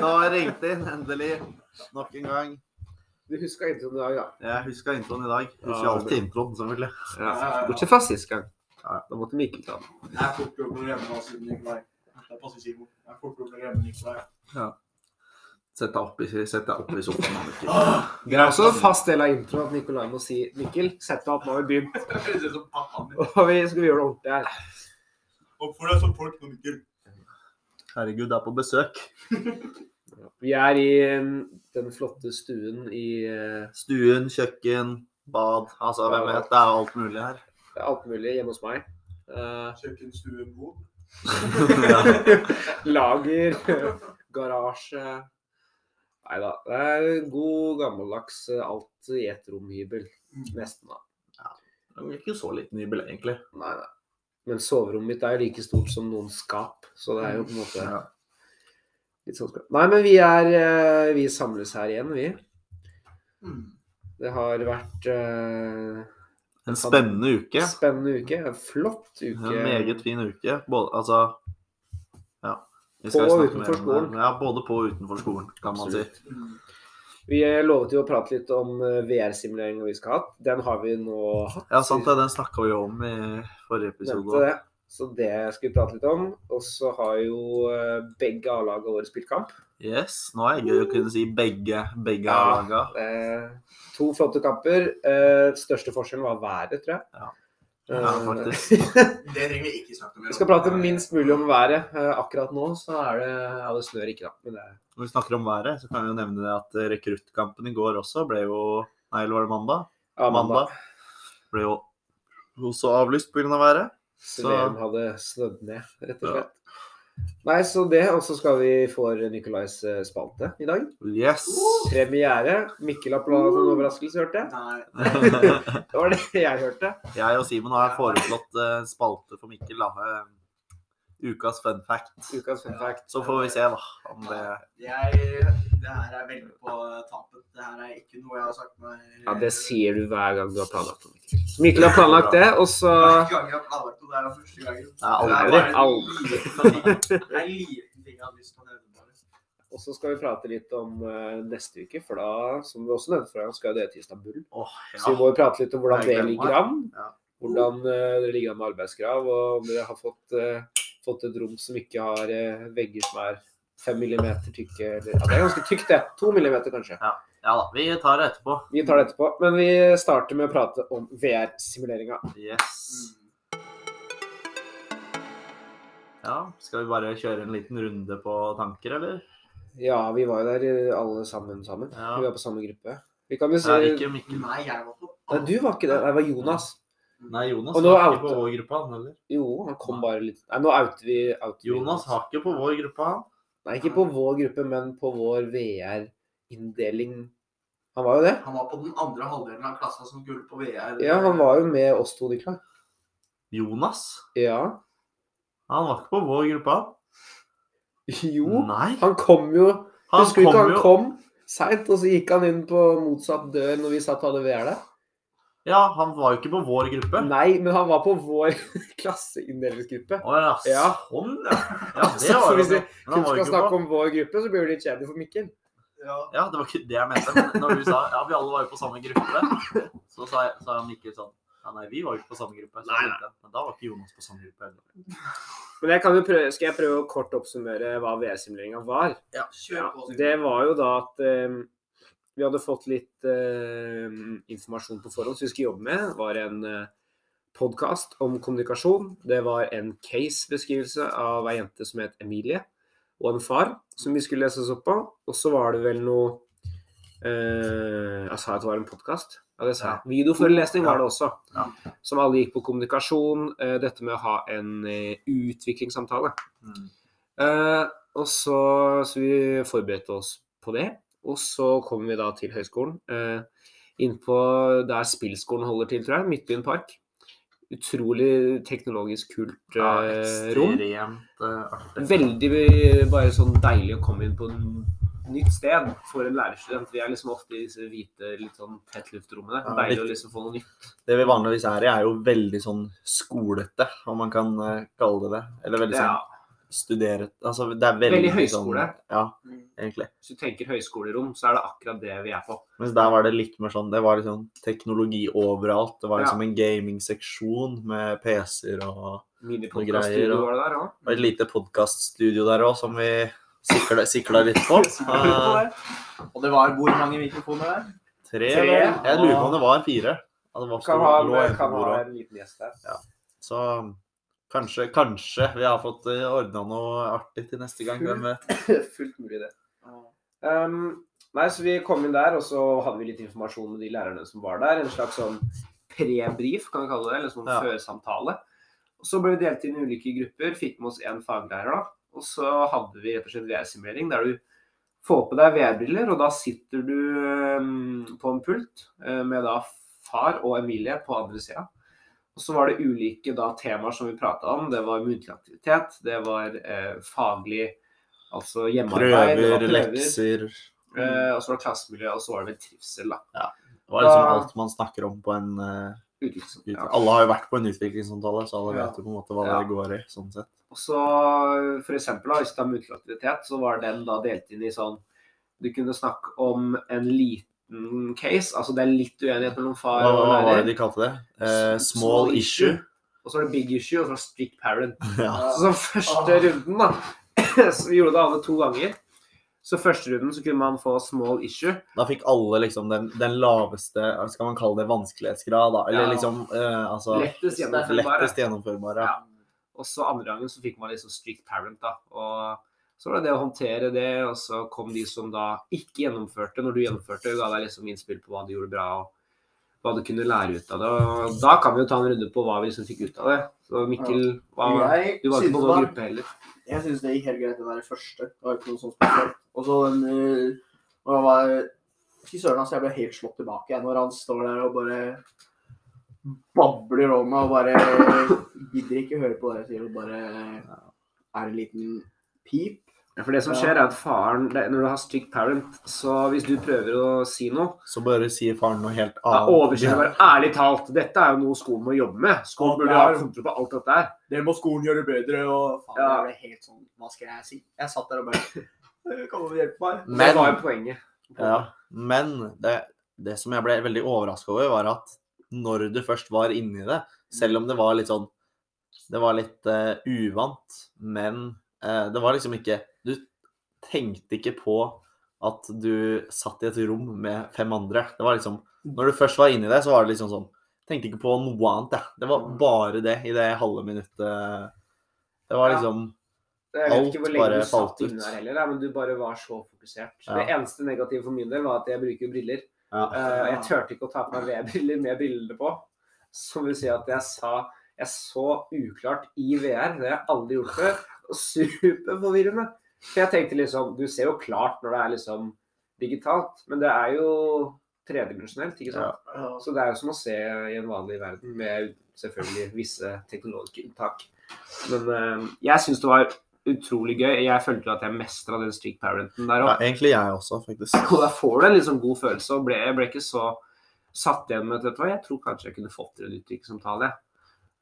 Da har jeg ringt inn, endelig. Nok en gang. Du huska introen i dag, ja? Jeg huska introen i dag. Husker Ja, alltid introen, selvfølgelig. Ja. Bortsett fra sist gang. Ja. Da måtte Mikkel ta den. Jeg er fort gjort å remme oss uten Nikolai. Det passer passe Simon. Jeg er fort gjort å remme Nikolai. Sett deg opp opp i sofaen. Mikkel. Det er også en fast del av introen at Nikolai må si Mikkel, sett deg opp, nå har vi begynt. Og vi skal vi gjøre det ordentlig her. Oppfør deg som folk nå, Mikkel. Herregud, det er på besøk. Vi er i um, den flotte stuen i uh, Stuen, kjøkken, bad. Altså, hvem vet. Det er alt mulig her. Det er alt mulig hjemme hos meg. Uh, Kjøkkenstue, bod. lager, garasje. Nei da. Det er en god, gammeldags uh, alt i ett rom-hybel. Nesten, da. Det er ikke så liten hybel, egentlig. Nei, nei. Men soverommet mitt er jo like stort som noen skap, så det er jo på en måte Ja. Litt sånn. Nei, men vi er eh, Vi samles her igjen, vi. Mm. Det har vært uh, En spennende uke. spennende uke. En flott uke. En meget fin uke. Både, altså Ja. Vi På og utenfor mer om det. skolen. Ja, både på og utenfor skolen, kan man. Absolutt. si. Vi eh, lovet jo å prate litt om VR-simuleringa vi skal ha. Den har vi nå hatt. Ja, sant det. Den snakka vi jo om i forrige episode. Nevnte det. Så det skal vi prate litt om. Og så har jo eh, begge A-laga våre spilt kamp. Yes. Nå er det gøy å kunne si begge, begge Ja. laga. Eh, to flotte kamper. Eh, største forskjellen var været, tror jeg. Ja. Eh, Ja, faktisk. Det trenger vi ikke snakke mer om. vi skal prate minst mulig om været. Eh, akkurat nå så er det Ja, det snør ikke, da. Men det Når vi snakker om været, så kan vi jo nevne det at rekruttkampen i går også ble jo Nei, eller var det mandag? ja, mandag. Ble jo også avlyst pga. Av været. Så VM hadde snødd ned, rett og slett. Nei, så det. Og så skal vi få Nikolais eh, spalte i dag. Yes! Premiere. Mikkel har planlagt en overraskelse, hørte jeg. Nei. Det var det jeg hørte. Jeg og Simon har foreslått eh, spalte for Mikkel. da. Ukas fun fact. Ukas fun fact. Så får vi se, da. Om det Jeg, det her er veldig på tapen. Det her er ikke noe jeg har sagt meg Ja, det sier du hver gang du har planlagt noe. Mikkel. Har planlagt det, og så Hver gang jeg har planlagt noe, det er da første gangen. Det er aldri, Det er en liten ting jeg har lyst til å nevne. Og så skal vi prate litt om uh, neste uke, for da, som vi også nevnte fra, skal jo det til Istanbul. Åh, Så vi må jo prate litt om hvordan det ligger an. Ja. Hvordan uh, det ligger an med arbeidskrav, og om dere har fått, eh, fått et rom som ikke har eh, vegger som er fem millimeter tykke. Eller, ja, det er ganske tykt, det. To millimeter, kanskje. ja da, vi tar det etterpå. Vi tar det etterpå. Men vi starter med å prate om VR-simuleringa. Yes. Ja, skal vi bare kjøre en liten runde på tanker, eller? Ja, vi var jo der eh, alle sammen sammen. Ja. Vi var på samme gruppe. Vi kan jo se Nei, ikke Mikkel. Nei, jeg var på Nei, du var ikke der. Det var Jonas. Nei, Jonas har ikke på vår gruppe, han heller. Jo, han kom bare litt Nei, nå outer vi out Jonas har ikke på vår gruppe, han. Nei, ikke på vår gruppe, men på vår VR-inndeling. Han var jo det. Han var på den andre halvdelen av klassa som gull på VR. Ja, han var jo med oss to, Niklas. Jonas? Ja. Han var ikke på vår gruppe, han. Jo, Nei. han kom jo Han Husker du ikke han jo kom seint, og så gikk han inn på motsatt dør når vi satt og hadde VR der? Ja, han var jo ikke på vår gruppe. Nei, men han var på vår klasseinndelingsgruppe. Å ja, Ja. sånn, ja. Ja, det Så var jo hvis vi. Kun skal snakke på. om vår gruppe, så blir det litt kjedelig for Mikkel. Ja. Ja, det var ikke det jeg mente. Men når du sa ja, vi alle var jo på samme gruppe, så sa, jeg, sa Mikkel sånn ja, nei, vi var jo ikke på samme gruppe. Så Nei, jeg men da var ikke Jonas på samme gruppe heller. Men jeg kan jo prøve, skal jeg prøve å kort oppsummere hva VR-simuleringa var? ja, kjør på. Det var jo da at eh, vi hadde fått litt eh, informasjon på forhånd som vi skulle jobbe med. Var en eh, podkast om kommunikasjon. Det var en case-beskrivelse av ei jente som het Emilie, og en far som vi skulle lese oss opp på. Og så var det vel noe eh, Jeg sa at det var en podkast. Ja, det sa jeg. Videoforelesning var det også. Ja. Som alle gikk på kommunikasjon. eh, dette med å ha en eh, utviklingssamtale. Mm. Eh, og så, så vi forberedte oss på det. Og så kommer vi da til høyskolen. Eh, Innpå der spillskolen holder til, tror jeg. Midtbyen park. Utrolig teknologisk kult Ja, eh, rom. eh. Veldig bare sånn deilig å komme inn på et nytt sted for en lærerstudent. Vi er liksom ofte i disse hvite, litt sånn tettluftrommene. Ja, Deilig litt- å liksom få noe nytt. Det vi vanligvis er i, er jo veldig sånn skolete, om man kan eh, kalle det det. Eller veldig sånn Ja, studere Altså, det er veldig, Veldig høyskole. Sånn, ja, Mm. egentlig. Hvis du tenker høyskolerom, så er det akkurat det vi er på. Mens der var det litt mer sånn Det var liksom teknologi overalt. Det var Ja. liksom en gamingseksjon med PC-er og Minipodkaststudio og- var det der også. og et lite podkaststudio der òg, som vi sikla, sikla litt på. Eh, Og det var hvor mange mikrofoner der? tre, Tre. Jeg lurer på om det var fire. Ja, det var Kan ha, en kan ha en liten gjest der. Så kanskje, kanskje vi har fått ordna noe artig til neste gang. Hvem vet? Fullt mulig, det. Um, nei, så vi kom inn der, og så hadde vi litt informasjon med de lærerne som var der. En slags sånn pre-brief, kan vi kalle det. Eller sånn Ja. førsamtale. Og så ble vi delt inn i ulike grupper. Fikk med oss én faglærer, da. Og så hadde vi rett og slett VR-simulering der du får på deg VR-briller, og da sitter du um, på en pult uh, med da far og Emilie på andre sida. Og så var det ulike da, temaer som vi prata om. Det var muntlig aktivitet, det var eh, faglig Altså hjemmearbeid, Prøver, Prøver, lekser Eh, og så var det klassemiljø, og så var det vel trivsel, da. Det var liksom Da- alt man snakker om på en uh, Utvikling. Ja. Alle har jo vært på en utviklingssamtale, så alle Ja. vet jo på en måte hva Ja. det går i. sånn sett. Og så for eksempel, da, hvis du er muntlig aktivitet, så var den da delt inn i sånn Du kunne snakke om en liten case, altså det er litt uenighet mellom far og og hva var det de kalte det? Uh, small, small issue. Og så var det big issue, og så var det strict parent. Ja. Så første runden, da Så vi gjorde det alle to ganger. Så første runden så kunne man få small issue. Da fikk alle liksom den, den laveste skal man kalle det vanskelighetsgrad, da. Eller Ja. liksom uh, altså Lettest gjennomførbare. Lettest gjennomførbare. Ja. Og så andre gangen så fikk man liksom strict parent, da. Og så var det det å håndtere det, og så kom de som da ikke gjennomførte. Når du gjennomførte, ga deg liksom innspill på hva du gjorde bra, og hva du kunne lære ut av det. Og da kan vi jo ta en runde på hva vi liksom fikk ut av det. Så Mikkel, hva, du var ikke på noen gruppe heller. Jeg syns det gikk helt greit, den der første. Det var ikke noe sånt spesielt. Og så den og Når han var Fy søren, altså, jeg ble helt slått tilbake jeg, når han står der og bare babler om meg og bare gidder ikke høre på det jeg sier, og bare er en liten pip. Ja, For det som skjer, er at faren det, Når du har strict parent, så hvis du prøver å si noe Så bare sier faren noe helt Da annet. overkjører bare ærlig talt. Dette er jo noe skolen må jobbe med. Skolen burde ha kontroll på alt dette her. Det må skolen gjøre bedre, og faen, Ja. jeg ble helt sånn Hva skal jeg si? Jeg satt der og bare Kan du hjelpe meg? det Men, var jo poenget. ja, men det, det som jeg ble veldig overraska over, var at når du først var inni det, selv om det var litt sånn Det var litt uh, uvant, men uh, det var liksom ikke Du tenkte ikke på at du satt i et rom med fem andre. Det var liksom Når du først var inni det, så var det liksom sånn Tenkte ikke på noe annet, jeg. Det var bare det i det halve minuttet. Det var liksom Jeg vet ikke hvor lenge du satt falt inne der heller, men du bare var så fokusert. Ja. Det eneste negative for min del var at jeg bruker briller. ja. Eh, jeg turte ikke å ta på meg VR-briller med brillene på. Som vil si at jeg sa Jeg så uklart i VR. Det har jeg aldri gjort før. Og superforvirrende. For jeg tenkte liksom Du ser jo klart når det er liksom digitalt, men det er jo tredimensjonelt, ikke sant? Ja. Så det er jo som å se i en vanlig verden, med selvfølgelig visse teknologiske unntak. Men uh, jeg syns det var utrolig gøy. Jeg følte at jeg mestra den street parenten der ja, òg. egentlig jeg også, faktisk. Og da får du en sånn god følelse. Og ble, jeg ble ikke så satt igjen med at jeg tror kanskje jeg kunne fått til en utviklingssamtale.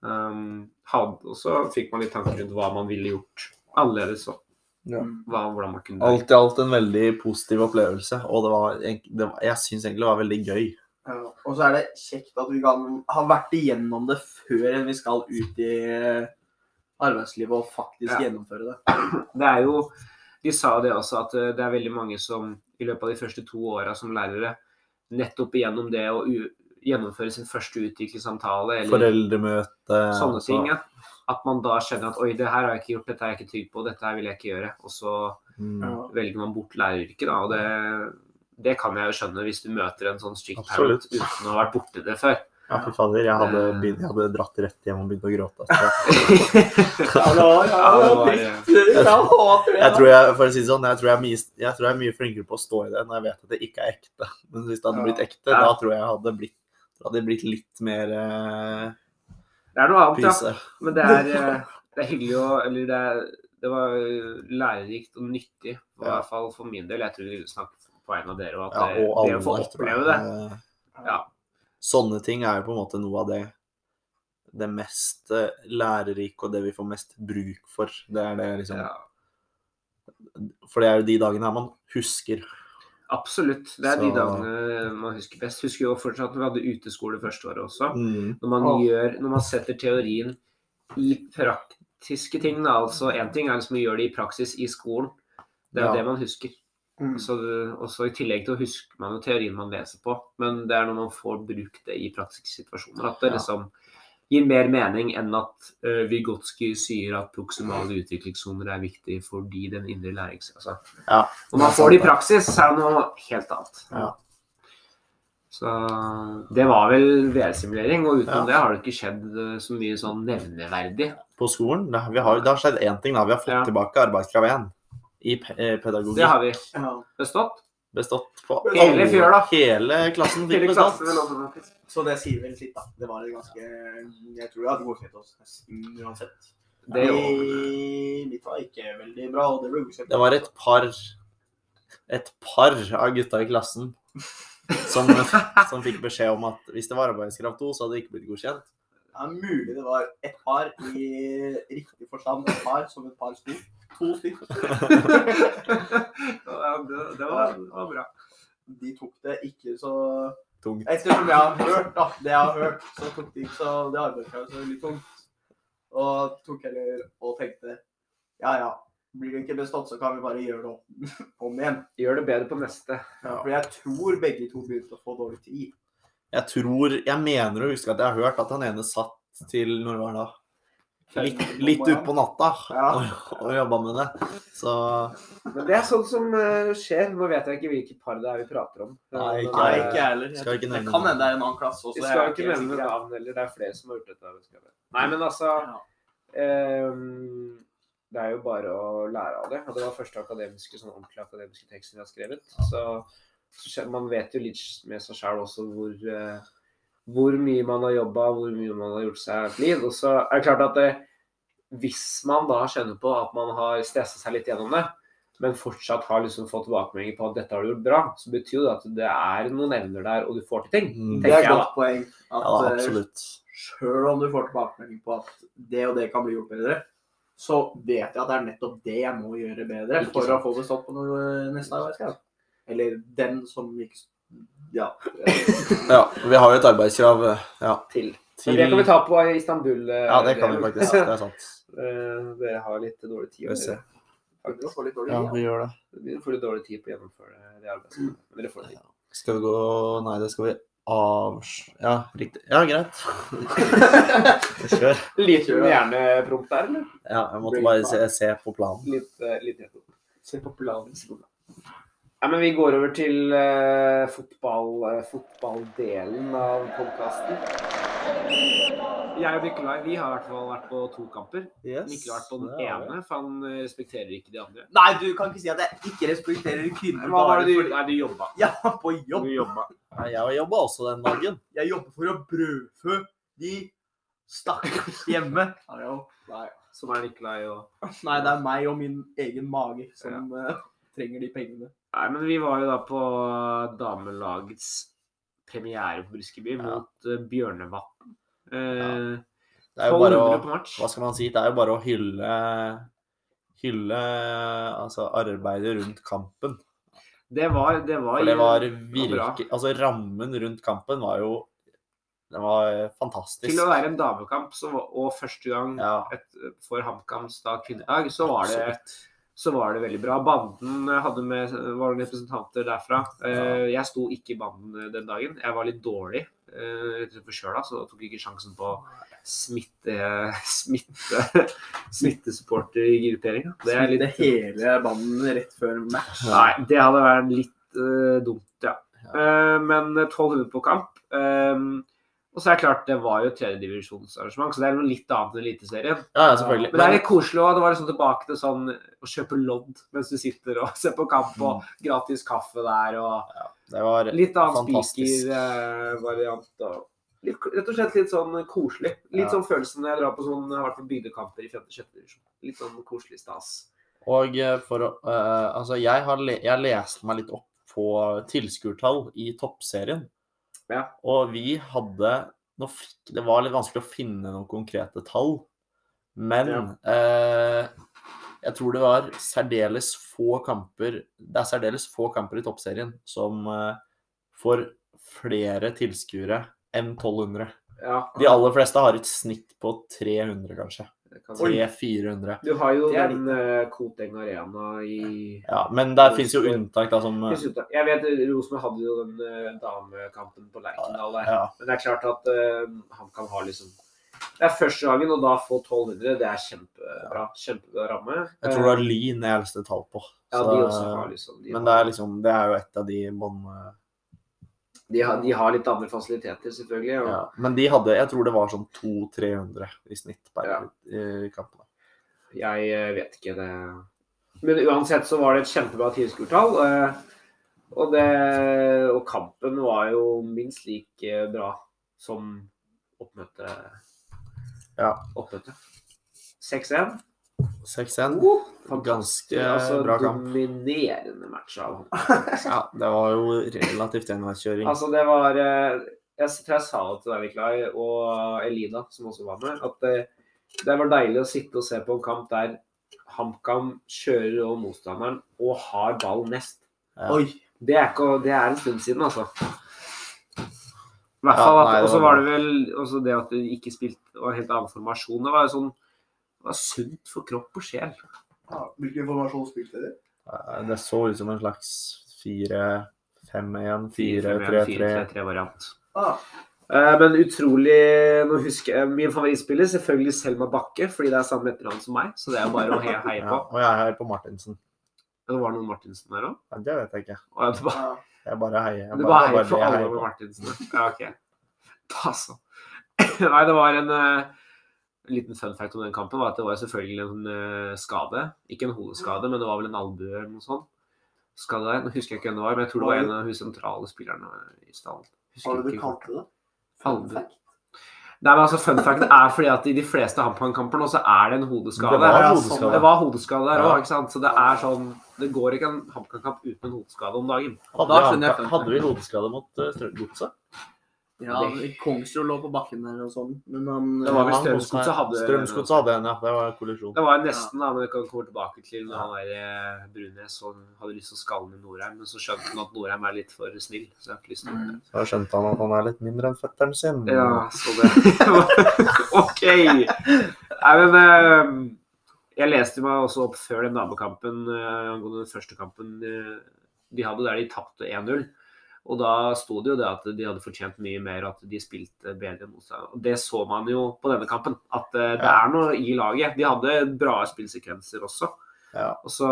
Um, og så fikk man litt tanker rundt hva man ville gjort annerledes. Og Ja. hva, hvordan man kunne Alt i alt en veldig positiv opplevelse, og det var, det var jeg syns egentlig det var veldig gøy. Ja, og så er det kjekt at vi kan ha vært igjennom det før vi skal ut i arbeidslivet og faktisk Ja. gjennomføre det. Det er jo De sa det også, at eh, det er veldig mange som i løpet av de første to åra som lærere, nettopp igjennom det å gjennomføre sin første utviklingssamtale eller Foreldremøte sånne altså, ting, ja. at man da skjønner at oi, det her har jeg ikke gjort, dette er jeg ikke trygg på, dette her vil jeg ikke gjøre. Og så mm, velger man bort læreryrket, da. Og det, det kan jeg jo skjønne hvis du møter en sånn strict parent uten å ha vært borti det før. Ja, fy fader. Jeg hadde, Eh. begynt, jeg hadde dratt rett hjem og begynt å gråte. Så. Ja, det var, ja, Ja, det det var var, dritt. Jeg hater det. Jeg tror jeg, for å si det sånn, jeg tror jeg, er mye, jeg tror jeg er mye flinkere på å stå i det når jeg vet at det ikke er ekte. Men hvis det hadde blitt ekte, da tror jeg jeg hadde blitt, det hadde blitt litt mer uh, Det er noe annet, ja. Men det er, eh, det er hyggelig å Eller det, er, det var lærerikt og nyttig, i hvert fall for min del. Jeg tror vi snakker på vegne av dere, og at Ja, og det alle, å få oppleve det Ja. Sånne ting er jo på en måte noe av det det mest eh, lærerike og det vi får mest bruk for. Det er det liksom Ja, For det er jo de dagene her man husker. Absolutt. Det er de dagene man husker best. Husker jo fortsatt at vi hadde uteskole første året også. Mm. Når man, gjør, når man setter teorien i praktiske ting, da. Altså én ting er liksom å gjøre det i praksis i skolen. Det er Ja. det man husker. Mm. Så også I tillegg til å huske man jo teorien man leser på, men det er når man får brukt det i praktiske situasjoner at det Ja. liksom gir mer mening enn at uh, Vygotsky sier at proksimale utviklingssoner er viktig fordi den indre lærings... Altså, Ja, når man får det i praksis, så er det noe helt annet. Ja. Så det var vel VR-simulering, og utenom Ja. det har det ikke skjedd eh, så mye sånn nevneverdig. På skolen vi har, det har skjedd én ting. da, Vi har fått Ja. tilbake arbeidskrav 1 i eh, pedagogikk. Det har vi Ja. bestått. Bestått på Hele fjøla. Hele klassen fikk bestått. Så det sier vel sitt, da. Det var et ganske Jeg tror jeg hadde godkjent oss nesten uansett. Det. Mitt var ikke veldig bra, og det ble godkjent. Det var et par et par av gutta i klassen som, som fikk beskjed om at hvis det var arbeidskraft 2, så hadde det ikke blitt godkjent. Det er mulig det var et par i riktig forstand. Et par som et par sko. To stykker. Ja, det, var, det var bra. De tok det ikke så Tungt. Ettersom jeg har hørt, da, det jeg har hørt, så tok de ikke så det arbeidskravet så litt tungt. Og tok heller og tenkte ja ja, blir det ikke bestått, så kan vi bare gjøre det om, igjen. Gjør det bedre på neste. For jeg tror begge to begynte å få dårlig tid. Jeg tror Jeg mener å huske at jeg har hørt at han ene satt til når det var da? Litt, litt utpå natta Ja. og, og jobba med det. Så Men det er sånn som eh, skjer. Nå vet jeg ikke hvilket par det er vi prater om. Nei, ikke Nei, jeg. ikke jeg heller. Skal ikke Det kan hende det er en annen klasse også. Vi skal ikke nevne navn heller. Det er flere som har gjort dette. Nei, men altså Ja. um, Det er jo bare å lære av det. Og det var første akademiske, sånn ordentlig akademiske teksten jeg har skrevet. Så, så man vet jo litt med seg sjæl også hvor, eh, hvor mye man har jobba, hvor mye man har gjort seg et liv. Og så er det klart at det, hvis man da kjenner på at man har stressa seg litt gjennom det, men fortsatt har liksom fått tilbakemeldinger på at dette har du gjort bra, så betyr jo det at det er noen evner der, og du får til ting. Mm. Det er et godt poeng. At ja, absolutt. sjøl om du får tilbakemelding på at det og det kan bli gjort bedre, så vet jeg at det er nettopp det jeg må gjøre bedre for å få bestått på noe neste arbeidskrav. Eller den som ikke Ja. Ja, vi har jo et arbeidskrav ja, til. Men det kan vi ta på Istanbul. eh, Ja, det kan vi faktisk. Det er sant. Eh, Dere har litt dårlig tid. Vi litt dårlig Ja, vi gjør det. Dere får litt dårlig tid på å gjennomføre det arbeidet. Men dere får det til. Skal vi gå Nei, det skal vi avs... Ja, riktig. Ja, greit. Kjør. Liten hjernepromp der, eller? Ja, jeg måtte bare se, se på planen. Litt, eh, litt. Se på planen. Ja, men vi går over til uh, fotball, uh, fotballdelen av podkasten. Jeg og Nikolai vi har i hvert fall vært på to kamper. Yes, Mikkel har vært på den ene, for han eh, respekterer ikke de andre. Nei, du kan ikke si at jeg ikke respekterer kvinner Hva var det du Nei, du jobba. Ja, på jobb. Du jobba. Nei, Jeg jobba også den dagen. Jeg jobber for å brødfø de stakkars hjemme. Nei. Som er Nikolai og Nei, det er meg og min egen mage som eh, trenger de pengene. Nei, men vi var jo da på damelagets premiere på Briskeby Ja. mot uh, Bjørnevatn. Eh, Det er jo bare å 1200 på match. Hva skal man si? Det er jo bare å hylle Hylle altså arbeidet rundt kampen. Det var, det var, For det var virkelig Altså rammen rundt kampen var jo Den var fantastisk. Til å være en damekamp så, var- og første gang Ja. et, for HamKams da kvinnelag, så var det Absolutt. Så var det veldig bra. Banden hadde med var representanter derfra. Eh, Jeg sto ikke i banden den dagen. Jeg var litt dårlig eh, rett og slett så jeg tok ikke sjansen på smitte smitte smittesupportergrupperinga. Det er litt hele banden rett før match. Nei, det hadde vært litt uh, dumt, ja. Eh, men 1200 på kamp. eh, og så er det klart, det var jo tredjedivisjonsarrangement, så det er noe litt annet enn Eliteserien. Ja, ja, selvfølgelig. Men det er litt koselig òg. Det var liksom tilbake til sånn å kjøpe lodd mens du sitter og ser på kamp, og gratis kaffe der, og det var litt annen spikervariant. og litt, rett og slett litt sånn koselig. Litt Ja. sånn følelsen når jeg drar på sånn, har vært på bygdekamper i 5.-6. divisjon. Litt sånn koselig stas. Og eh, for å uh, Altså, jeg har le jeg leste meg litt opp på tilskuertall i toppserien. Ja. Og vi hadde fikk, Det var litt vanskelig å finne noen konkrete tall, men eh, jeg tror det var særdeles få kamper Det er særdeles få kamper i toppserien som eh, får flere tilskuere enn 1200. Ja, De aller fleste har et snitt på 300, kanskje. Det kan- 300-400. Du har jo er den uh, Koteng Arena i Ja, men der fins jo unntak, da, som Jeg vet Rosenborg hadde jo den uh, damekampen på Lerkendal der. ja, Men det er klart at uh, han kan ha liksom Det er første gangen, og da få 1200, det er kjempebra. Kjempebra ramme. Jeg tror det er Lyn jeg har lyst til tall på. Ja, de også har liksom de, Men det er liksom Det er jo et av de bånd... de, har, de har litt andre fasiliteter, selvfølgelig. Og, Ja. Men de hadde Jeg tror det var sånn 200-300 i snitt per Ja. kampene. Jeg eh, vet ikke det Men uansett så var det et kjempebra tilskuertall. eh, Og, og kampen var jo minst like bra som oppmøtet. Ja. Oppmøte. 6-1. 6-1. Fantastisk. Ganske altså, bra kamp. Dominerende match av ham. Ja, det var jo relativt enveiskjøring. Altså, det var eh, Jeg tror jeg sa det til deg, Nikolai, og Elina, som også var med, at det, det var deilig å sitte og se på en kamp der HamKam kjører over motstanderen og har ball nest. Ja. Oi. Det er, ikke, det er en stund siden, altså. I hvert Ja, fall nei, det Og så var var det vel også det at du ikke spilte og helt annen formasjon. Det var jo sånn Det var sunt for kropp og sjel. Ja, hvilken informasjon spilte dere? Eh, Det så ut som en slags 4-5-1, 4-3-3. 4-3-3-variant. Ah, Eh, Men utrolig Nå husker jeg min favorittspiller, selvfølgelig Selma Bakke, fordi det er samme etternavn som meg. Så det er bare å heie, heie Ja, på. og jeg heier på Martinsen. Det var noen Martinsen der òg? Ja, det vet jeg ikke. Jeg bare. Jeg bare heier. Jeg du bare heier for på alle med på. Martinsen? Ja, OK. Da så. Nei, det var en eh, liten fun fact om den kampen var at det var selvfølgelig en eh, skade. Ikke en hodeskade, men det var vel en albue eller noe sånt. Skade der. Nå husker jeg ikke hvem det var, men jeg tror det var en av de sentrale spillerne i stallen. Husker Hva var det ikke du kalte det? Albue. Nei, men altså Fun fact er fordi at i de fleste HamKam-kamper nå så er det en hodeskade. Det var Ja, hodeskade. sånn, Det var hodeskade der Ja. ikke sant. Så det er sånn Det går ikke en HamKam-kamp uten en hodeskade om dagen. Hadde, Da vi- hadde vi hodeskade mot uh, Strømgodset? Ja, Kongsrud lå på bakken der og sånn, men han Det var vel Strømsgodset hadde Strømsgodset hadde en, ja. Det var kollisjon. Det var nesten, da, men det kan komme tilbake til når han der eh, Brunes og hadde lyst til å skalle ned Norheim, men så skjønte han at Norheim er litt for snill. Så jeg har ikke lyst til å Mm. Da skjønte han at han er litt mindre enn fetteren sin. Ja, så det OK! Nei, men eh, jeg leste meg også opp før den nabokampen eh, angående den første kampen de hadde, der de tapte 1-0. Og da sto det jo det at de hadde fortjent mye mer, at de spilte bedre motstand. Og det så man jo på denne kampen, at eh, det er noe i laget. De hadde bra spillsekvenser også. Ja. Og så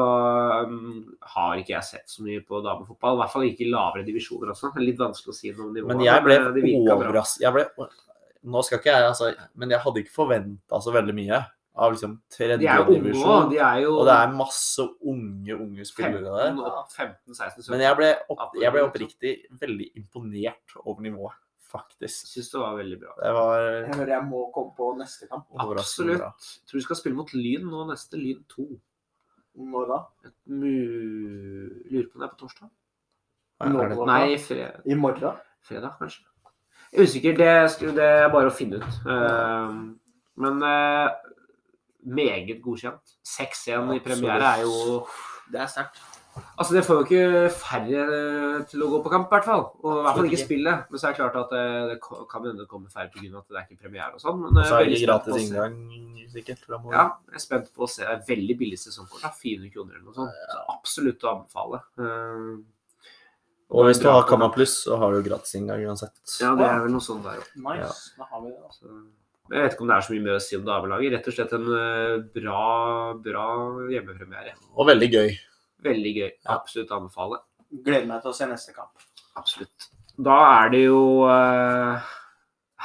um, har ikke jeg sett så mye på damefotball, i hvert fall ikke i lavere divisjoner også. Det Litt vanskelig å si noe om nivået. Men jeg ble eh, overrasket Nå skal ikke jeg, altså Men jeg hadde ikke forventa så veldig mye av liksom De er tredjedivisjon. De er jo Og det er masse unge, unge spillere der. 15, opp- 15, 16, 17. Men jeg ble, opp, jeg ble oppriktig veldig imponert over nivået, faktisk. syns det var veldig bra. Det var Jeg hører jeg må komme på neste kamp. Absolutt. Jeg Tror vi skal spille mot Lyn nå neste. Lyn 2. Når da? Et mu... Lurer på om det er på torsdag? Det, Nei, fred... I morgen? fredag, kanskje. Er usikker. Det, det er bare å finne ut. Uh, men eh, meget godkjent. 6-1 i premiere er jo Det er sterkt. Altså, det får jo ikke færre til å gå på kamp, i hvert fall. Og i hvert fall ikke spille. Men så er det klart at det, det kan hende det kommer færre pga. at det er ikke premiere og sånn. Men Og så er det gratis inngang, sikkert. fremover. Ja, jeg er spent på å se. Det er veldig billig sesongkort. 400 kroner eller noe sånt. Så absolutt å anbefale. Eh, Og hvis du har Kamma Pluss, så har du gratis inngang uansett. ja, det er vel noe sånt der òg. Nice. Da har vi det. altså. Jeg vet ikke om det er så mye mer å si om damelaget. Rett og slett en eh, bra, bra hjemmepremiere. Og veldig gøy. Veldig gøy. Absolutt anbefale. Gleder meg til å se neste kamp. Absolutt. Da er det jo uh,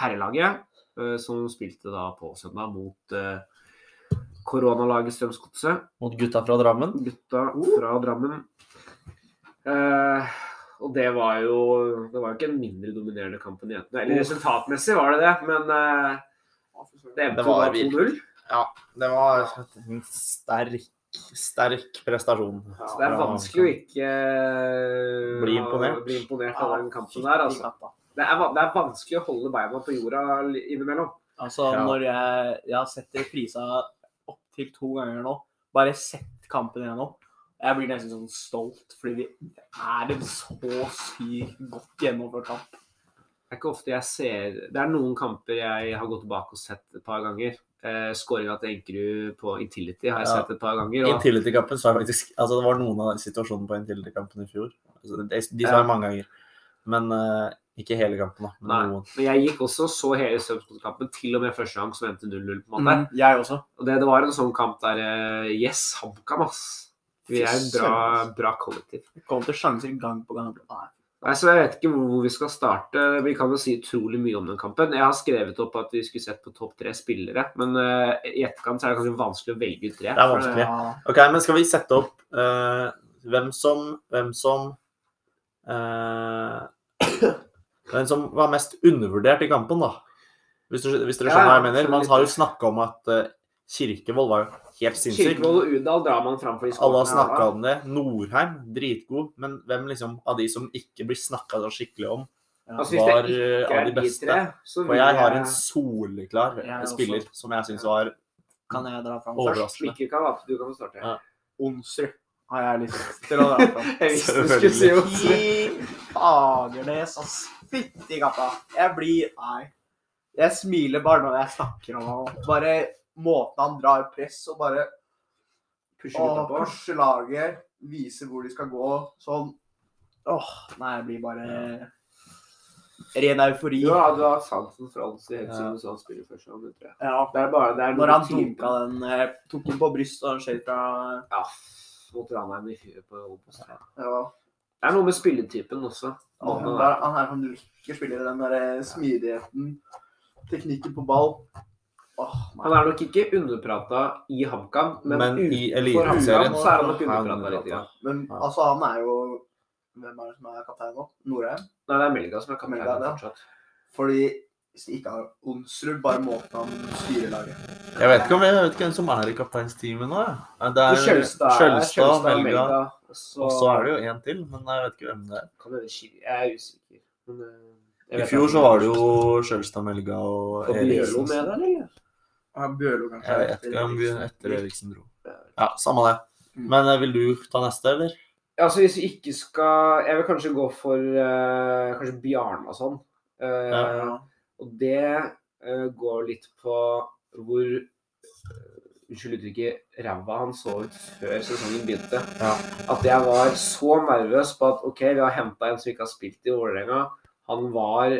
herrelaget uh, som spilte da på søndag mot uh, koronalaget Strømsgodset. Mot gutta fra Drammen. Gutta fra Drammen. Uh, og det var jo Det var jo ikke en mindre dominerende kamp enn jentene. Eller resultatmessig var det det, men det Det var da 2-0. Det var en sterk, sterk prestasjon. Så det er vanskelig å ikke eh, Bli imponert. bli imponert av den kampen der, altså. Det er, det er vanskelig å holde beina på jorda innimellom. Altså, Ja. når jeg, jeg har sett reprisa opptil to ganger nå, bare sett kampen igjennom, jeg blir nesten sånn stolt, fordi det er en så sykt godt gjennomført kamp. Det er ikke ofte jeg ser Det er noen kamper jeg har gått tilbake og sett et par ganger. Eh, Skåringa til Enkerud på Intility har jeg Ja. sett et par ganger. Og, Intility-kampen så er faktisk Altså, det var noen av situasjonene på Intility-kampen i fjor. Altså, de, de så Ja. mange ganger. Men eh, ikke hele kampen, da. Men Nei. noen. men jeg gikk også og så hele Strømsgodset-kampen, til og med første gang som endte 0-0. på en måte. Mm, jeg også. Og det, det var en sånn kamp der eh, Yes, HamKam, ass. Vi er et bra, bra kollektiv. Kom til sjanser gang på gang. Nei. Nei, så Jeg vet ikke hvor, vi skal starte. Vi kan jo si utrolig mye om den kampen. Jeg har skrevet opp at vi skulle sett på topp tre spillere, men uh, i etterkant så er det kanskje vanskelig å velge ut tre. Det er vanskelig. Ja. OK, men skal vi sette opp uh, hvem som Hvem som uh, Hvem som var mest undervurdert i kampen, da? Hvis, du, hvis dere Ja, skjønner hva jeg mener? Man har jo snakka om at Kirkevold var jo helt sinnssykt. Kirkevold og Udal drar man fram for de Alle har snakka om det. Norheim, dritgod. Men hvem liksom av de som ikke blir snakka så skikkelig om, Altså, var eh, av de beste? tre, Og jeg har en soleklar spiller også. som jeg syns var Kan jeg dra fram Overraskende. først? Mikkel kan vape, du kan få starte. Ja. Onsrud har jeg lyst til å dra fram. Jeg visste du skulle si Onsrud. Fagernes, ass. Fytti katta. Jeg blir Nei. Jeg smiler bare når jeg snakker om ham. Bare måten han drar press og bare Pusher og pusher laget, viser hvor de skal gå. Sånn. Åh, nei, jeg blir bare ren eufori. Ja, du har sansen for Olsi helt Ja. siden så han spille første gang, tror jeg. Ja. Det er bare, det er Når han dunka den eh, Tok den på brystet og han skjøt fra Ja, mot Ranheim i fyret på Obos. Det ja. er noe med spilletypen også. Han er, han er en liker spillere. Den der eh, smidigheten, teknikken på ball. Åh, Han er nok ikke underprata i HamKam, men, Men i Eliteserien så er han nok er underprata litt. Ja. Men altså, han er jo Hvem er det som er kaptein nå? Norheim? Nei, det er Melga som er kaptein Melga, ja. fortsatt. Fordi hvis de ikke har Onsrud, bare måten han styrer laget Jeg vet ikke om jeg vet hvem som er i kapteinsteamet nå. Det er Kjølstad, Melga. Så, Og så er det jo en til, men jeg vet ikke hvem det er. Jeg er usikker. Men, eh, jeg I fjor så var det jo Kjølstad, Melga og Og Bjørlo med der, eller? Ja, Bjørlo kanskje. Jeg vet ikke om vi etter Eriksen dro. Ja. Ja, samme det. Mm. Men eh, vil du ta neste, eller? Ja, Altså Hvis vi ikke skal Jeg vil kanskje gå for uh, kanskje Bjarnason. Uh, Ja. Og det uh, går litt på hvor Unnskyld uttrykket ræva han så ut før sesongen begynte. Ja. At jeg var så nervøs på at OK, vi har henta en som ikke har spilt i Vålerenga. Han var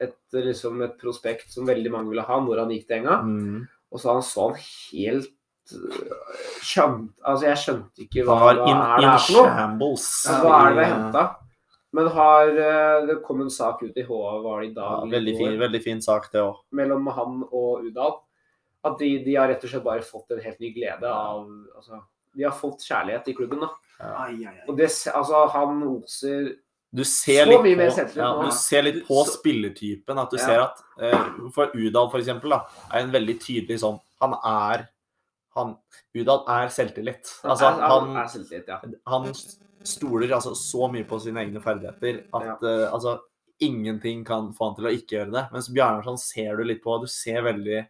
et, liksom et prospekt som veldig mange ville ha når han gikk til Enga. Mm. Og så han så han helt øh, skjønt, Altså, jeg skjønte ikke hva, Han hva in, er det er for noe. shambles. Altså, hva er det vi har henta? Men har øh, Det kom en sak ut i HA var det i dag Ja, veldig, fin, veldig fin sak, det òg. mellom han og Udal. At de, de har rett og slett bare fått en helt ny glede av altså, De har fått kjærlighet i klubben, da. Ai, ai, ai. Og det, altså, han oser Du ser Så litt på, ja, du ser litt på Så- spillertypen. At du Ja. ser at uh, For Udal, for eksempel, da, er en veldig tydelig sånn Han er han, Udal er selvtillit. Altså, han, er, er selvtillit, ja. han stoler altså så mye på sine egne ferdigheter at uh, altså, ingenting kan få han til å ikke gjøre det. Mens Bjarnarsson ser du litt på. Du ser veldig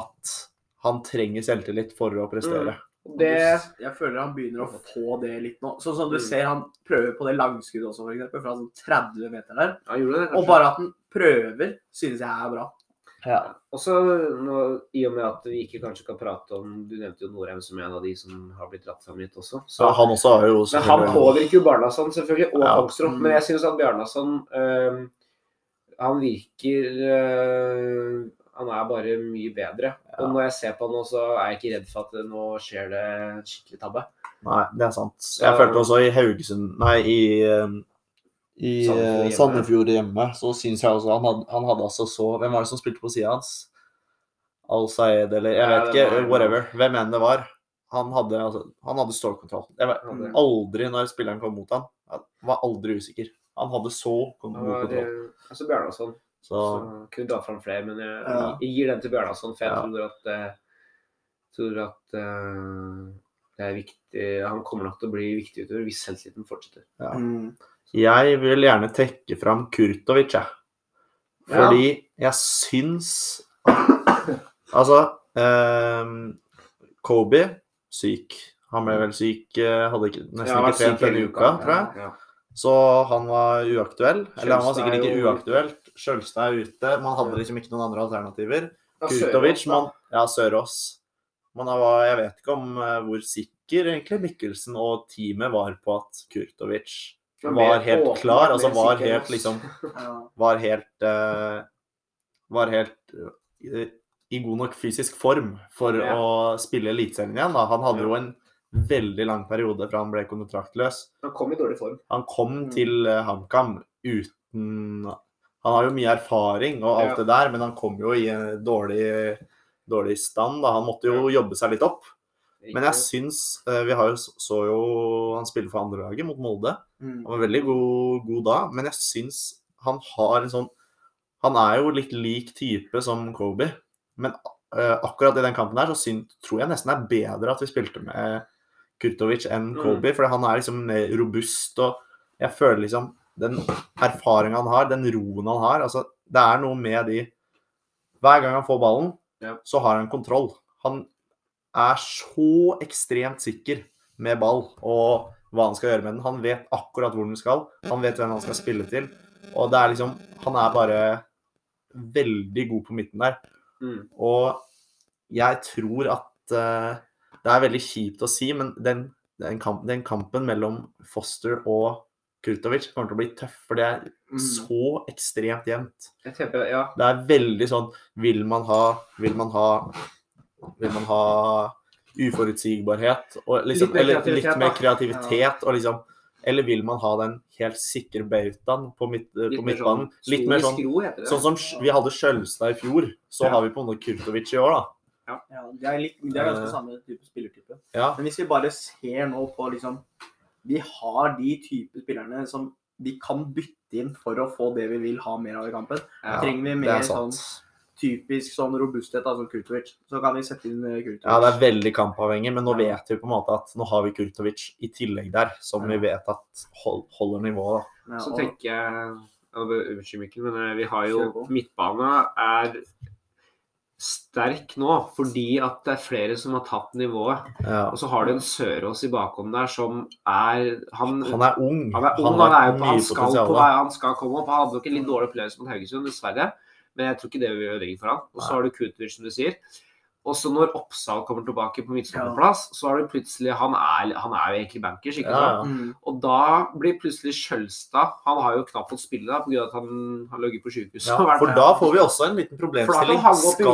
at han trenger selvtillit for å prestere. Og Det, jeg føler han begynner å få det litt nå. Sånn som du Mm. ser, han prøver på det langskuddet også, for eksempel, fra sånn 30 meter der. han det, Og bare at han prøver, synes jeg er bra. Og så nå, I og med at vi ikke kanskje kan prate om Du nevnte jo Norheim som en av de som har blitt dratt sammen hit også. Så, ja, han også har jo men han påvirker jo Barnason selvfølgelig, og Ja. Mm. Men jeg synes at Bjarnason øh, Han virker øh, Han er bare mye bedre. Og når jeg ser på han nå, så er jeg ikke redd for at nå skjer det en skikkelig tabbe. Nei, det er sant. Jeg følte også i Haugesund Nei, i, um, i Sandefjord eh, hjemme. Sandefjord hjemme, så syns jeg også han hadde, han hadde altså så Hvem var det som spilte på sida hans? Al-Saed, eller jeg Ja, vet det ikke. Whatever. Hvem enn det var. Han hadde, altså, han hadde stålkontroll. Jeg Han aldri, når spilleren kom mot han, var aldri usikker. Han hadde så god kontroll. øh, altså Bjarnason. Så Så kunne dra fram flere, men jeg, Ja. jeg gir den til Bjørnason, for jeg Ja. tror at, eh, tror at uh, det er viktig Han kommer nok til å bli viktig utover hvis selvtilliten fortsetter. ja. Mm. Jeg vil gjerne trekke fram Kurtovic, jeg. Ja. Fordi jeg syns Altså um, Kobe syk. Han ble vel syk eh, Hadde ikke, nesten Ja, ikke trent denne uka, tror jeg. Ja. Så han var uaktuell. Eller han var sikkert er ikke jo uaktuelt. Sjølstad er ute. Man hadde liksom ikke noen andre alternativer. Kurtovic, man, ja, Sørås. Man var, jeg vet ikke om eh, hvor sikker egentlig Mikkelsen og teamet var på at Kurtovic var helt klar. Altså var helt liksom Var helt uh, Var helt uh, i god nok fysisk form for Ja. å spille Eliteserien igjen. Da. Han hadde jo en veldig lang periode fra han ble kontraktløs. Han kom i dårlig form. Han kom Mm. til eh, HamKam uten Han har jo mye erfaring og alt Ja. det der, men han kom jo i en dårlig, dårlig stand. da. Han måtte jo jobbe seg litt opp. Men jeg syns eh, Vi har jo, så jo han spille for andrelaget mot Molde. Mm. Han var veldig god, god da, men jeg syns han har en sånn Han er jo litt lik type som Kobe, men eh, akkurat i den kampen der så syn, tror jeg nesten det er bedre at vi spilte med Kurtovic enn Mm. Kobe, for han er liksom robust og jeg føler liksom den erfaringa han har, den roen han har altså Det er noe med de Hver gang han får ballen, Ja. så har han kontroll. Han er så ekstremt sikker med ball og hva han skal gjøre med den. Han vet akkurat hvor den skal. Han vet hvem han skal spille til. Og det er liksom Han er bare veldig god på midten der. Mm. Og jeg tror at uh, Det er veldig kjipt å si, men den, den, kamp, den kampen mellom Foster og Kurtovic kommer til å bli tøff, for det er Mm. så ekstremt jevnt. Tenker, ja. Det er veldig sånn Vil man ha Vil man ha Vil man ha uforutsigbarhet og liksom, Litt eller litt mer kreativitet? Ja. og liksom Eller vil man ha den helt sikre bautaen på, midt, på midtbanen? sånn Litt mer sånn skro. Sånn som vi hadde Skjølstad i fjor, så Ja. har vi på noe Kurtovic i år, da. Ja, det er, litt, det er ganske Eh. samme type spillertype. Ja. Men hvis vi bare ser nå på liksom Vi har de type spillerne som vi kan bytte inn for å få det vi vil ha mer av i kampen. Ja, Trenger vi mer er sånn typisk sånn robusthet, altså Kurtovic, så kan vi sette inn eh, Kurtovic. Ja, det er veldig kampavhengig, men nå vet vi på en måte at nå har vi Kurtovic i tillegg der, som vi vet at hold, holder nivået. Ja, Så tenker jeg ja, Unnskyld, Mikkel, men eh, vi har jo Midtbane er sterk nå fordi at det er flere som har tatt nivået. Ja. Og så har du en Sørås i bakhånd der som er Han, Han er ung. han er ung, han, er han, skal på han skal komme opp. Han hadde nok en litt dårlig opplevelse mot Haugesund, dessverre. Men jeg tror ikke det vil gjøre ødelegging for han. Og så har du Kutovic, som du sier. Og så når Oppsal kommer tilbake på midtstopperplass, så er det plutselig Han er, han er jo egentlig bankers, ikke sant? ja. Mm. Og da blir plutselig Skjølstad Han har jo knapt fått spille da, pga. at han har ligget på sykehus. Ja, for da får vi også en liten problemstilling. Skal,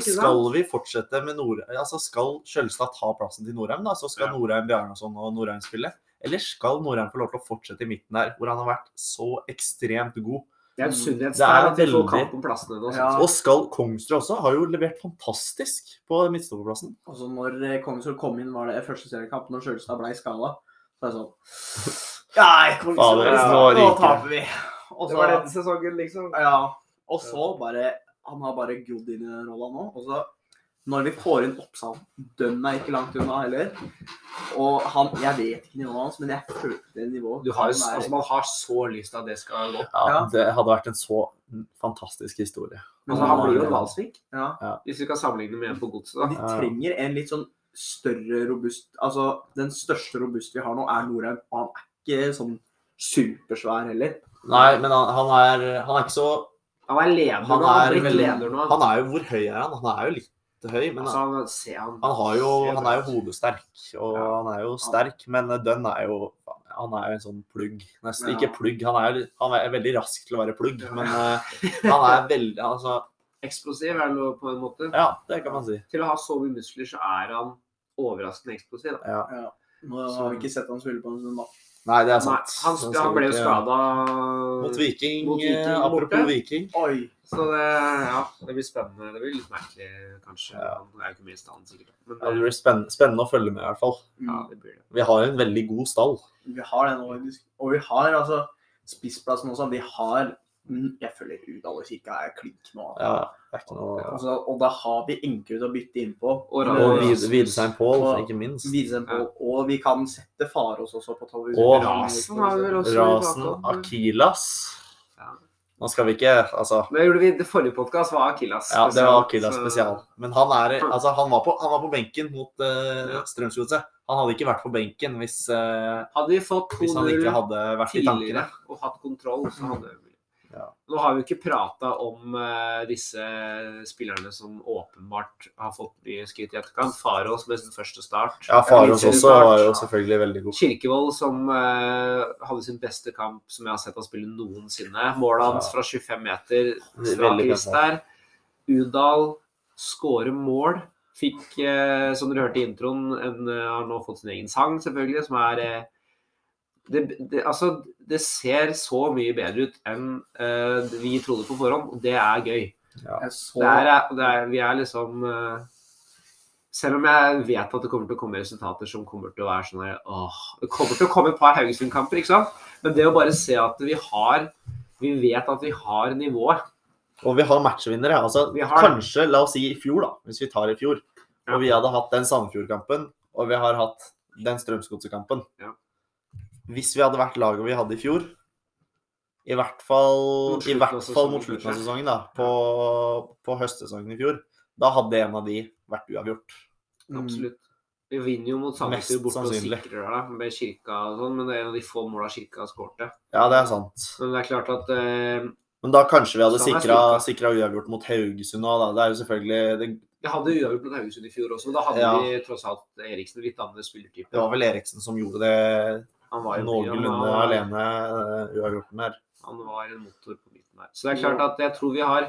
sant? skal vi fortsette med Nord... Altså, skal Skjølstad ta plassen til Norheim, da? Så skal Ja. Norheim, Bjarnason og Norheim spille? Eller skal Norheim få lov til å fortsette i midten der, hvor han har vært så ekstremt god? Det er et sunnhetstegn er at vi får kamp om plassene nå. Ja. Og skal Kongsrud også har jo levert fantastisk på midtstopperplassen. Altså når eh, Kongsrud kom inn, var det første seriekamp, når Sjølstad ble skada. Så er det sånn Nei, Kongsrud, ja, nå taper vi. Også, Det så, var denne sesongen, liksom. ja, og så bare Han har bare grodd inn i den rolla nå. Og så, når vi får inn Oppsal Dønn er ikke langt unna heller. Og han Jeg vet ikke nivået hans, men jeg følte det nivået. Du har, er- altså, man har så lyst til at det skal gå. Ja, Ja. Det hadde vært en så fantastisk historie. Men altså, han blir jo Valsvik, ja. hvis vi kan sammenligne med en på godset. da. De trenger en litt sånn større robust Altså, den største robust vi har nå, er Norheim. Og han er ikke sånn supersvær heller. Nei, men han, han, er, han er ikke så Han er leder Han nå. Han er er veldig- leder nå. Han er jo Hvor høy er han? Han er jo litt høy, men altså, han, se han. han, har jo, han er jo hodesterk. Og Ja. han er jo sterk, men Dunn er jo han er jo en sånn plugg. Nesten Ja. ikke plugg, han er, han er veldig rask til å være plugg, men uh, han er veldig Altså, Eksplosiv er han på en måte. ja, det kan man si. Til å ha så mye muskler, så er han overraskende eksplosiv. Da. Ja. Ja. Nå har vi ikke sett han spille på en stund, da. Nei, det er Nei, sant. han, han ble jo skada Mot Viking. Mot Viking eh, borte. apropos Viking. Oi! Så det, ja, det blir spennende. Det blir litt merkelig, kanskje. Ja. Det er jo ikke mye stand, sikkert. Men Ja, det blir spennende, spennende å følge med, i hvert fall. ja, det blir det. Vi har en veldig god stall. Vi har den, og, og vi har altså spissplassen også. Vi har Mm, Jeg føler Udal og Kirka er klink nå. Ja, det er ikke noe Altså, og da har vi Enkerud å bytte innpå. Og Og. Vid- Vidsein Pål, ikke minst. På, og vi kan sette Farås også på tolv. Og Rasen har vi vel også Rasen. Akilas. Ja. Nå skal vi ikke Altså Det gjorde vi, det forrige podkast var Akilas. Ja, det var Akilas så- spesial. Men han, er, altså, han, var, på, han var på benken mot uh, Strømsgodset. Han hadde ikke vært på benken hvis, uh, Hadde vi fått hvis han ikke hadde vært i tankene. og hatt kontroll, så hadde vi Ja. Nå har vi jo ikke prata om uh, disse spillerne som åpenbart har fått mye skryt i etterkant. Farås med sin første start. Ja, Farås også start. var jo selvfølgelig veldig god. Kirkevold som uh, hadde sin beste kamp som jeg har sett han spille noensinne. Målet hans Ja. fra 25 meter, strak bra der. Udal skårer mål. Fikk, uh, som dere hørte i introen, en, har nå fått sin egen sang, selvfølgelig, som er det, det, altså, det ser så mye bedre ut enn uh, vi trodde på forhånd, og det er gøy. Ja. så Det er, det er, vi er liksom uh, Selv om jeg vet at det kommer til å komme resultater som kommer til å være sånn åh, Det kommer til å komme et par Haugesund-kamper, ikke sant? Men det å bare se at vi har Vi vet at vi har nivået. Og vi har matchvinnere. Altså, Vi har- Kanskje, la oss si i fjor, da, hvis vi tar i fjor, Ja. og vi hadde hatt den Sandefjord-kampen, og vi har hatt den Strømsgodset-kampen. Ja. Hvis vi hadde vært laget vi hadde i fjor, i hvert fall, Mot i slutten hvert fall mot slutten av sesongen, da, på, på høstsesongen i fjor, da hadde en av de vært uavgjort. Absolutt. Vi vinner jo mot Sandefjord borte og sikrer det med Kirka og sånn, men det er en av de få måla Kirka har skåret. Ja, det er sant. Men det er klart at eh, Men da kanskje vi hadde sikra, uavgjort mot Haugesund òg, da. Det er jo selvfølgelig det, Vi hadde uavgjort mot Haugesund i fjor også, men da hadde Ja. vi tross alt Eriksen litt andre spillertype. det var vel Eriksen som gjorde det Han var noenlunde han var- alene, uh, uavgjorten der. Han var en motor på midten der. Så det er klart at jeg tror vi har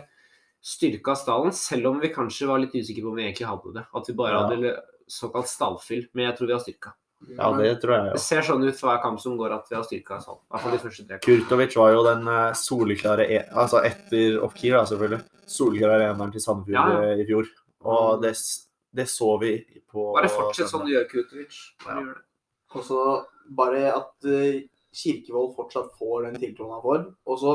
styrka stallen, selv om vi kanskje var litt usikre på om vi egentlig hadde det. At vi bare Ja. hadde såkalt stallfyll. Men jeg tror vi har styrka. Ja, det tror jeg Det ser sånn ut for hver kamp som går at vi har styrka stallen. I hvert fall de første tre. Kurtovic var jo den eh, soleklare e Altså etter Oppkir, da, selvfølgelig. Soleklare eneren til Sandefjord Ja, ja. eh, i fjor. Og det, det så vi på Bare fortsett sånn du gjør, Kurtovic. Bare Ja. gjør det. Og så bare at eh, Kirkevold fortsatt får den tiltroen han får. Og så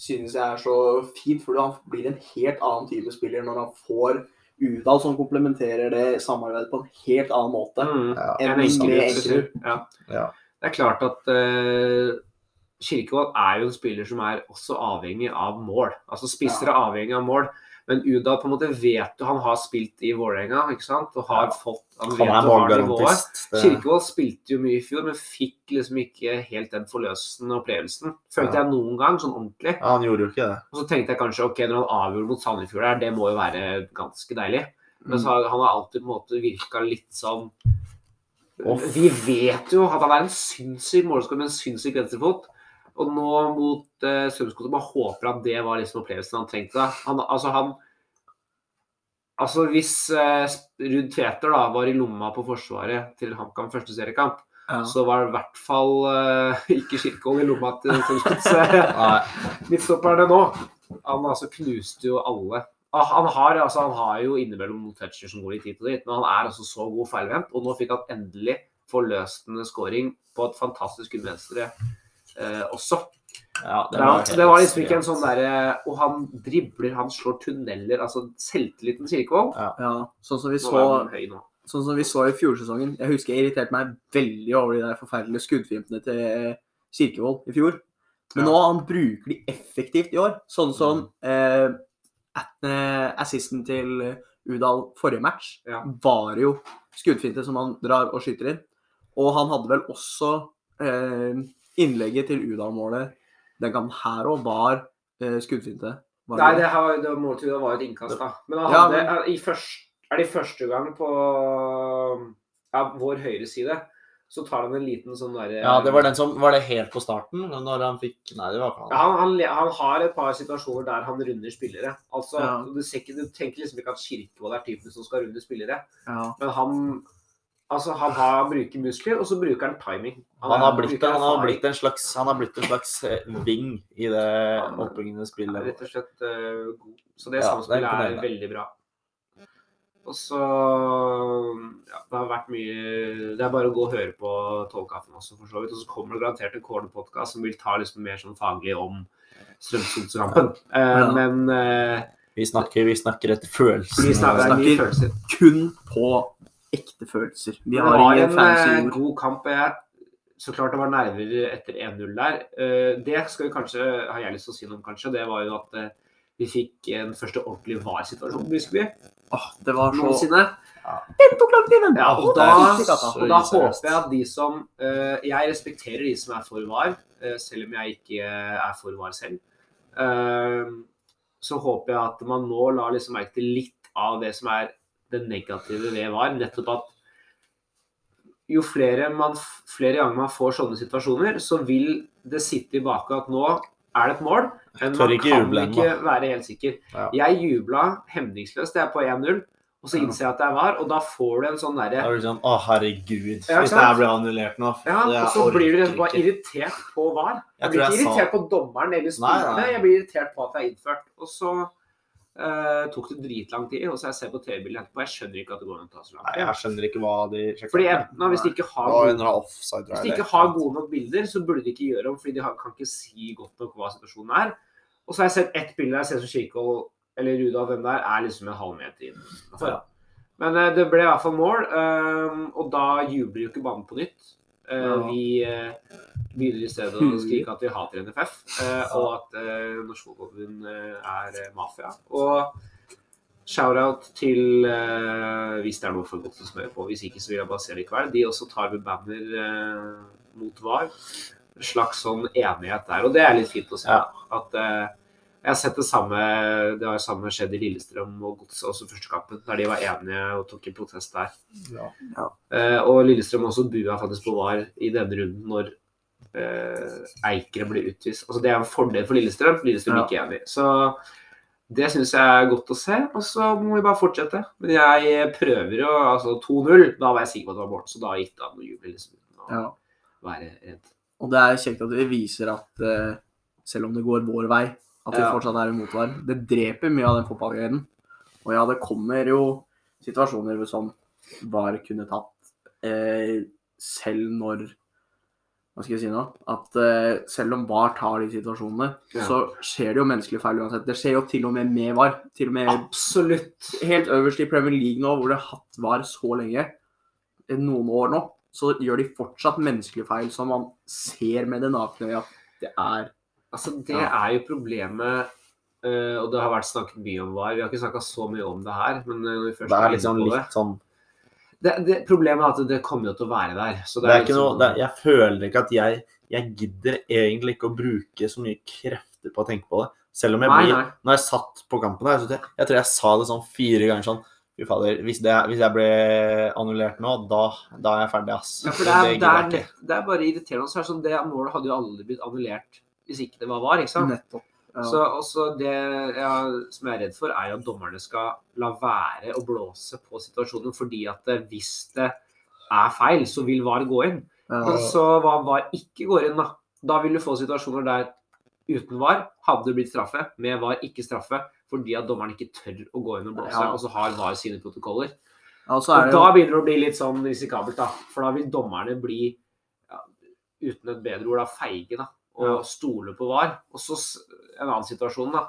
synes jeg er så fint, for han blir en helt annen type spiller når han får Udal som komplementerer det samarbeidet på en helt annen måte. Mm. Ja. enn. Ja. Ja. Det er klart at uh, Kirkevold er jo en spiller som er også avhengig av mål. Altså Spisser er avhengig av mål. Men Udal på en måte vet du Han har spilt i Vålerenga, ikke sant? Og har fått Han Han vet er har nivået. målgarantist. Kirkevold spilte jo mye i fjor, men fikk liksom ikke helt den forløsende opplevelsen. Følte Ja. jeg noen gang, sånn ordentlig. Ja, han gjorde jo ikke det. Og så tenkte jeg kanskje ok, når han avgjorde mot Sandefjord der, det må jo være ganske deilig. Men Mm. han har alltid på en måte virka litt sånn Off. Vi vet jo at han er en sinnssyk målskårer med en sinnssyk venstrefot. Og nå mot uh, Strømsgodset bare håper at det var liksom opplevelsen han trengte. Han, altså han Altså hvis uh, Ruud Tveter da var i lomma på forsvaret til HamKam første seriekamp, Ja. så var det i hvert fall uh, ikke Kirkevold i lomma til Strømsgodset midtstopperne nå. Han altså knuste jo alle. Ah, Han har, altså, han har jo innimellom noen toucher som går litt hit og dit, men han er altså så god feilvendt. Og nå fikk han endelig forløsende scoring på et fantastisk venstre eh, også. ja, Det var, helt det var liksom ikke en sånn derre Og han dribler, han slår tunneler. Altså selvtilliten til Kirkevold Ja, sånn som vi så. Sånn som vi så i fjorsesongen. Jeg husker jeg irriterte meg veldig over de der forferdelige skuddfintene til Kirkevold i fjor. Men Ja. nå han bruker de effektivt i år. Sånn som mm. eh, assisten til Udal forrige match Ja. var jo skuddfinte som han drar og skyter inn. Og han hadde vel også eh, innlegget til Udal-målet den kampen her òg var eh, skuddfinte. Var Nei, det? det, målet til Udal var et innkast, da. Men han Ja, hadde, men- i først, er det første gang på ja, vår høyre side, så tar han en liten sånn derre Ja, det var den som Var det helt på starten? Når han fikk Nei, det var ikke Ja, han. han, han, han har et par situasjoner der han runder spillere. Altså, Ja. du, ser ikke, du tenker liksom ikke at Kirkevold er typen som skal runde spillere, Ja. men han Altså, han, har, bruker muskler, og så bruker han timing. Han har blitt, han har blitt en slags Han har blitt en slags eh, ving i det oppbyggende spillet. rett og slett uh, god. Så det Ja, samspillet det er er, veldig bra. Og så Ja, det har vært mye Det er bare å gå og høre på Tolvkaffen også, for så vidt. Og så kommer det garantert en cornerpodkast som vil ta liksom mer sånn faglig om Strømsgodskampen. Uh, Ja. Men uh, Vi snakker, vi snakker etter følelsen. vi snakker snakker- Kun på ekte følelser. Vi Det har var ingen en fancy eh, ord. god kamp. Jeg, så klart det var nerver etter 1-0 der. Eh, Det skal vi kanskje, har jeg lyst til å si noe om, kanskje. Det var jo at eh, vi fikk en første ordentlig VAR-situasjon på Briskeby Åh, det var så noensinne. Det tok lang tid, men Ja, og det da, og da håper jeg at de som Jeg respekterer de som er for VAR, selv om jeg ikke er for VAR selv. Så håper jeg at man nå lar liksom merke til litt av det som er det negative ved VAR. Nettopp at jo flere, man, flere ganger man får sånne situasjoner, så vil det sitte i bakhodet at nå er det et mål. Men man kan jublen, ikke være helt sikker. Ja. Jeg jubla hemningsløst jeg er på 1-0, og så innser jeg at det er VAR, og da får du en sånn derre du sånn Å, herregud. Ja, Hvis det her blir annullert nå Ja, og så blir du bare irritert på VAR. Jeg Jeg blir ikke jeg sa- irritert på dommeren eller spillerne, jeg blir irritert på at det er innført. Og så eh, tok det dritlang tid, og så jeg ser på TV-bildet etterpå, jeg skjønner ikke at det går an å ta så lang Nei, jeg skjønner ikke hva de sjekker. Fordi enten, hvis de ikke har gode, hvis de ikke har gode nok bilder, så burde de ikke gjøre om, fordi de har, kan ikke si godt nok hva situasjonen er. Og så har jeg sett ett bilde der jeg ser som Kirkevold eller Rudolf, hvem der, er liksom en halv meter inn. Men uh, det ble i hvert fall mål, uh, og da jubler jo ikke banen på nytt. Eh. Vi eh, begynner i stedet å skrike at vi hater NFF, eh, og at Norsk Fotballforbund er mafia. Og shout-out til hvis det er noe for godt å smøre på. Hvis ikke, så vil jeg bare se det i kveld. De også tar med banner mot VAR. En slags sånn enighet der, og det er litt fint å se. At jeg har sett det samme Det har samme skjedd i Lillestrøm og Godset også første kampen, der de var enige og tok en protest der. Ja. Eh, og Lillestrøm også bua faktisk på VAR i denne runden når eh, Eikere ble utvist. Altså Det er en fordel for Lillestrøm. Lillestrøm Ja. er ikke enig. Så det syns jeg er godt å se. Og så må vi bare fortsette. Men jeg prøver jo altså 2-0. Da var jeg sikker på at det var mål, så da gikk det an å juble. Liksom, og Ja. være redd. Og det er kjekt at vi viser at eh, selv om det går vår vei, at vi Ja. fortsatt er imot VAR. Det dreper mye av den fotballgleden. Og ja, det kommer jo situasjoner som VAR kunne tatt eh, selv når Hva skal jeg si nå? At eh, selv om VAR tar de situasjonene, Ja. så skjer det jo menneskelige feil uansett. Det skjer jo til og med med VAR. Til og med Absolutt. helt øverst i Premier League nå, hvor det har hatt VAR så lenge, eh, noen år nå, så gjør de fortsatt menneskelige feil som man ser med det nakne øyet at det er Altså, det Ja. er jo problemet eh, Og det har vært snakket mye om VAR. Vi har ikke snakka så mye om det her, men eh, når vi først Det er liksom det, litt sånn det, det Problemet er at det kommer jo til å være der. Så Det er ikke noe sånn- det er, Jeg føler ikke at jeg Jeg gidder egentlig ikke å bruke så mye krefter på å tenke på det. Selv om jeg Nei, blir nei. Når jeg satt på kampen her, så jeg, jeg tror jeg sa det sånn fire ganger sånn Fy fader, hvis, det, hvis jeg ble annullert nå, da, da er jeg ferdig, ass. Ja, for det er, det, er, det er bare irriterende. Så er det sånn, det målet hadde jo aldri blitt annullert hvis ikke det var VAR. ikke sant? nettopp ja. Så også det ja, som jeg er redd for, er jo at dommerne skal la være å blåse på situasjonen. Fordi at eh, hvis det er feil, så vil VAR gå inn. ja. Men så hva VAR ikke går inn, da. Da vil du få situasjoner der uten VAR hadde det blitt straffe, med VAR ikke straffe, fordi at dommeren ikke tør å gå inn og blåse, og så har VAR sine protokoller. Og Og da begynner det å bli litt sånn risikabelt, da. For da vil dommerne bli, ja, uten et bedre ord, da, feige, da. Og stole på VAR. Og så en annen situasjon, da.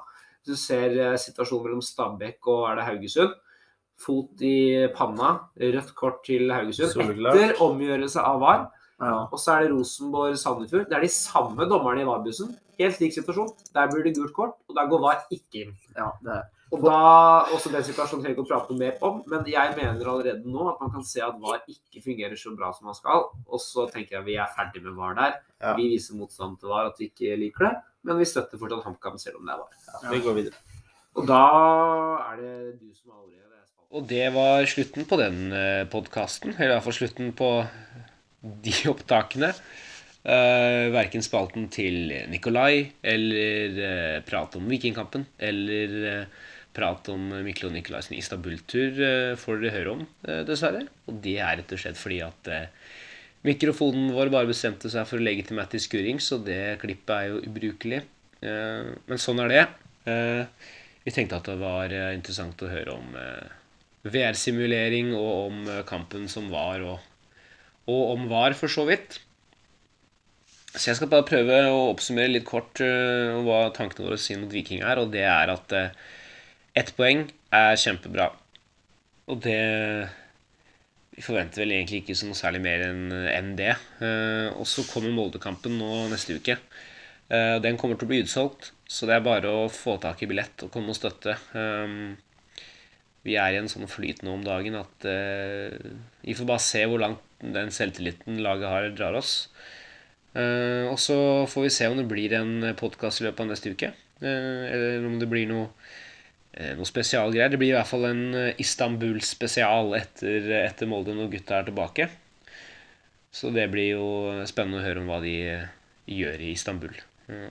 Du ser eh, situasjonen mellom Stabæk og er det Haugesund. Fot i panna, rødt kort til Haugesund. Etter omgjørelse av VAR. ja. Og så er det Rosenborg-Sandefjord. Det er de samme dommerne i VAR-bussen. Helt lik situasjon. Der blir det gult kort, og der går VAR ikke inn. ja, det er Og da, også den situasjonen trenger vi ikke å prate mer om, men jeg mener allerede nå at man kan se at VAR ikke fungerer så bra som man skal. Og så tenker jeg vi er ferdig med VAR der. Ja. Vi viser motstand til VAR, at vi ikke liker det. Men vi støtter fortsatt HamKam selv om det er VAR. Vi går videre. Og da er det du som har ordet. Og det var slutten på den podkasten. Eller i hvert fall slutten på de opptakene. Uh, verken spalten til Nikolai eller uh, prat om Vikingkampen eller uh, prat om Mikkel og Nikolaisen Istanbul-tur uh, får dere høre om, uh, dessverre. Og det er rett og slett fordi at uh, mikrofonen vår bare bestemte seg for å legge til Mattis Skurring, så det klippet er jo ubrukelig. Men sånn er det. Vi tenkte at det var interessant å høre om VR-simulering og om kampen som var, og, og om var, for så vidt. Så jeg skal bare prøve å oppsummere litt kort eh, hva tankene våre sin mot Viking er, og det er at ett poeng er kjempebra. Og det Vi forventer vel egentlig ikke så noe særlig mer enn det. Eh, og så kommer Moldekampen nå neste uke. Eh, den kommer til å bli utsolgt, så det er bare å få tak i billett og komme og støtte. Um, vi er i en sånn flyt nå om dagen at vi får bare se hvor langt den selvtilliten laget har, drar oss. Og så får vi se om det blir en podkast i løpet av neste uke. Eller om det blir noe, noe spesialgreier. Det blir i hvert fall en Istanbul-spesial etter, etter Molde når gutta er tilbake. Så det blir jo spennende å høre om hva de gjør i Istanbul.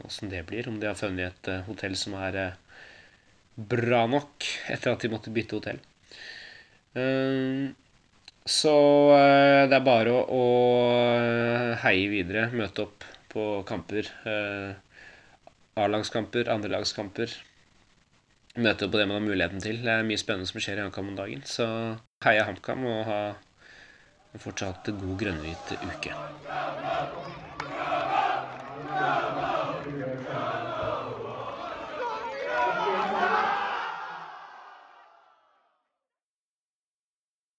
Åssen det blir. Om de har funnet et hotell som er bra nok etter at de måtte bytte hotell. Så eh, det er bare å heie videre, møte opp på kamper. Eh, A-lagskamper, andrelagskamper møter jo på det man har muligheten til. Det er mye spennende som skjer i HamKam om dagen. Så heia HamKam og ha en fortsatt god grønnhvit uke.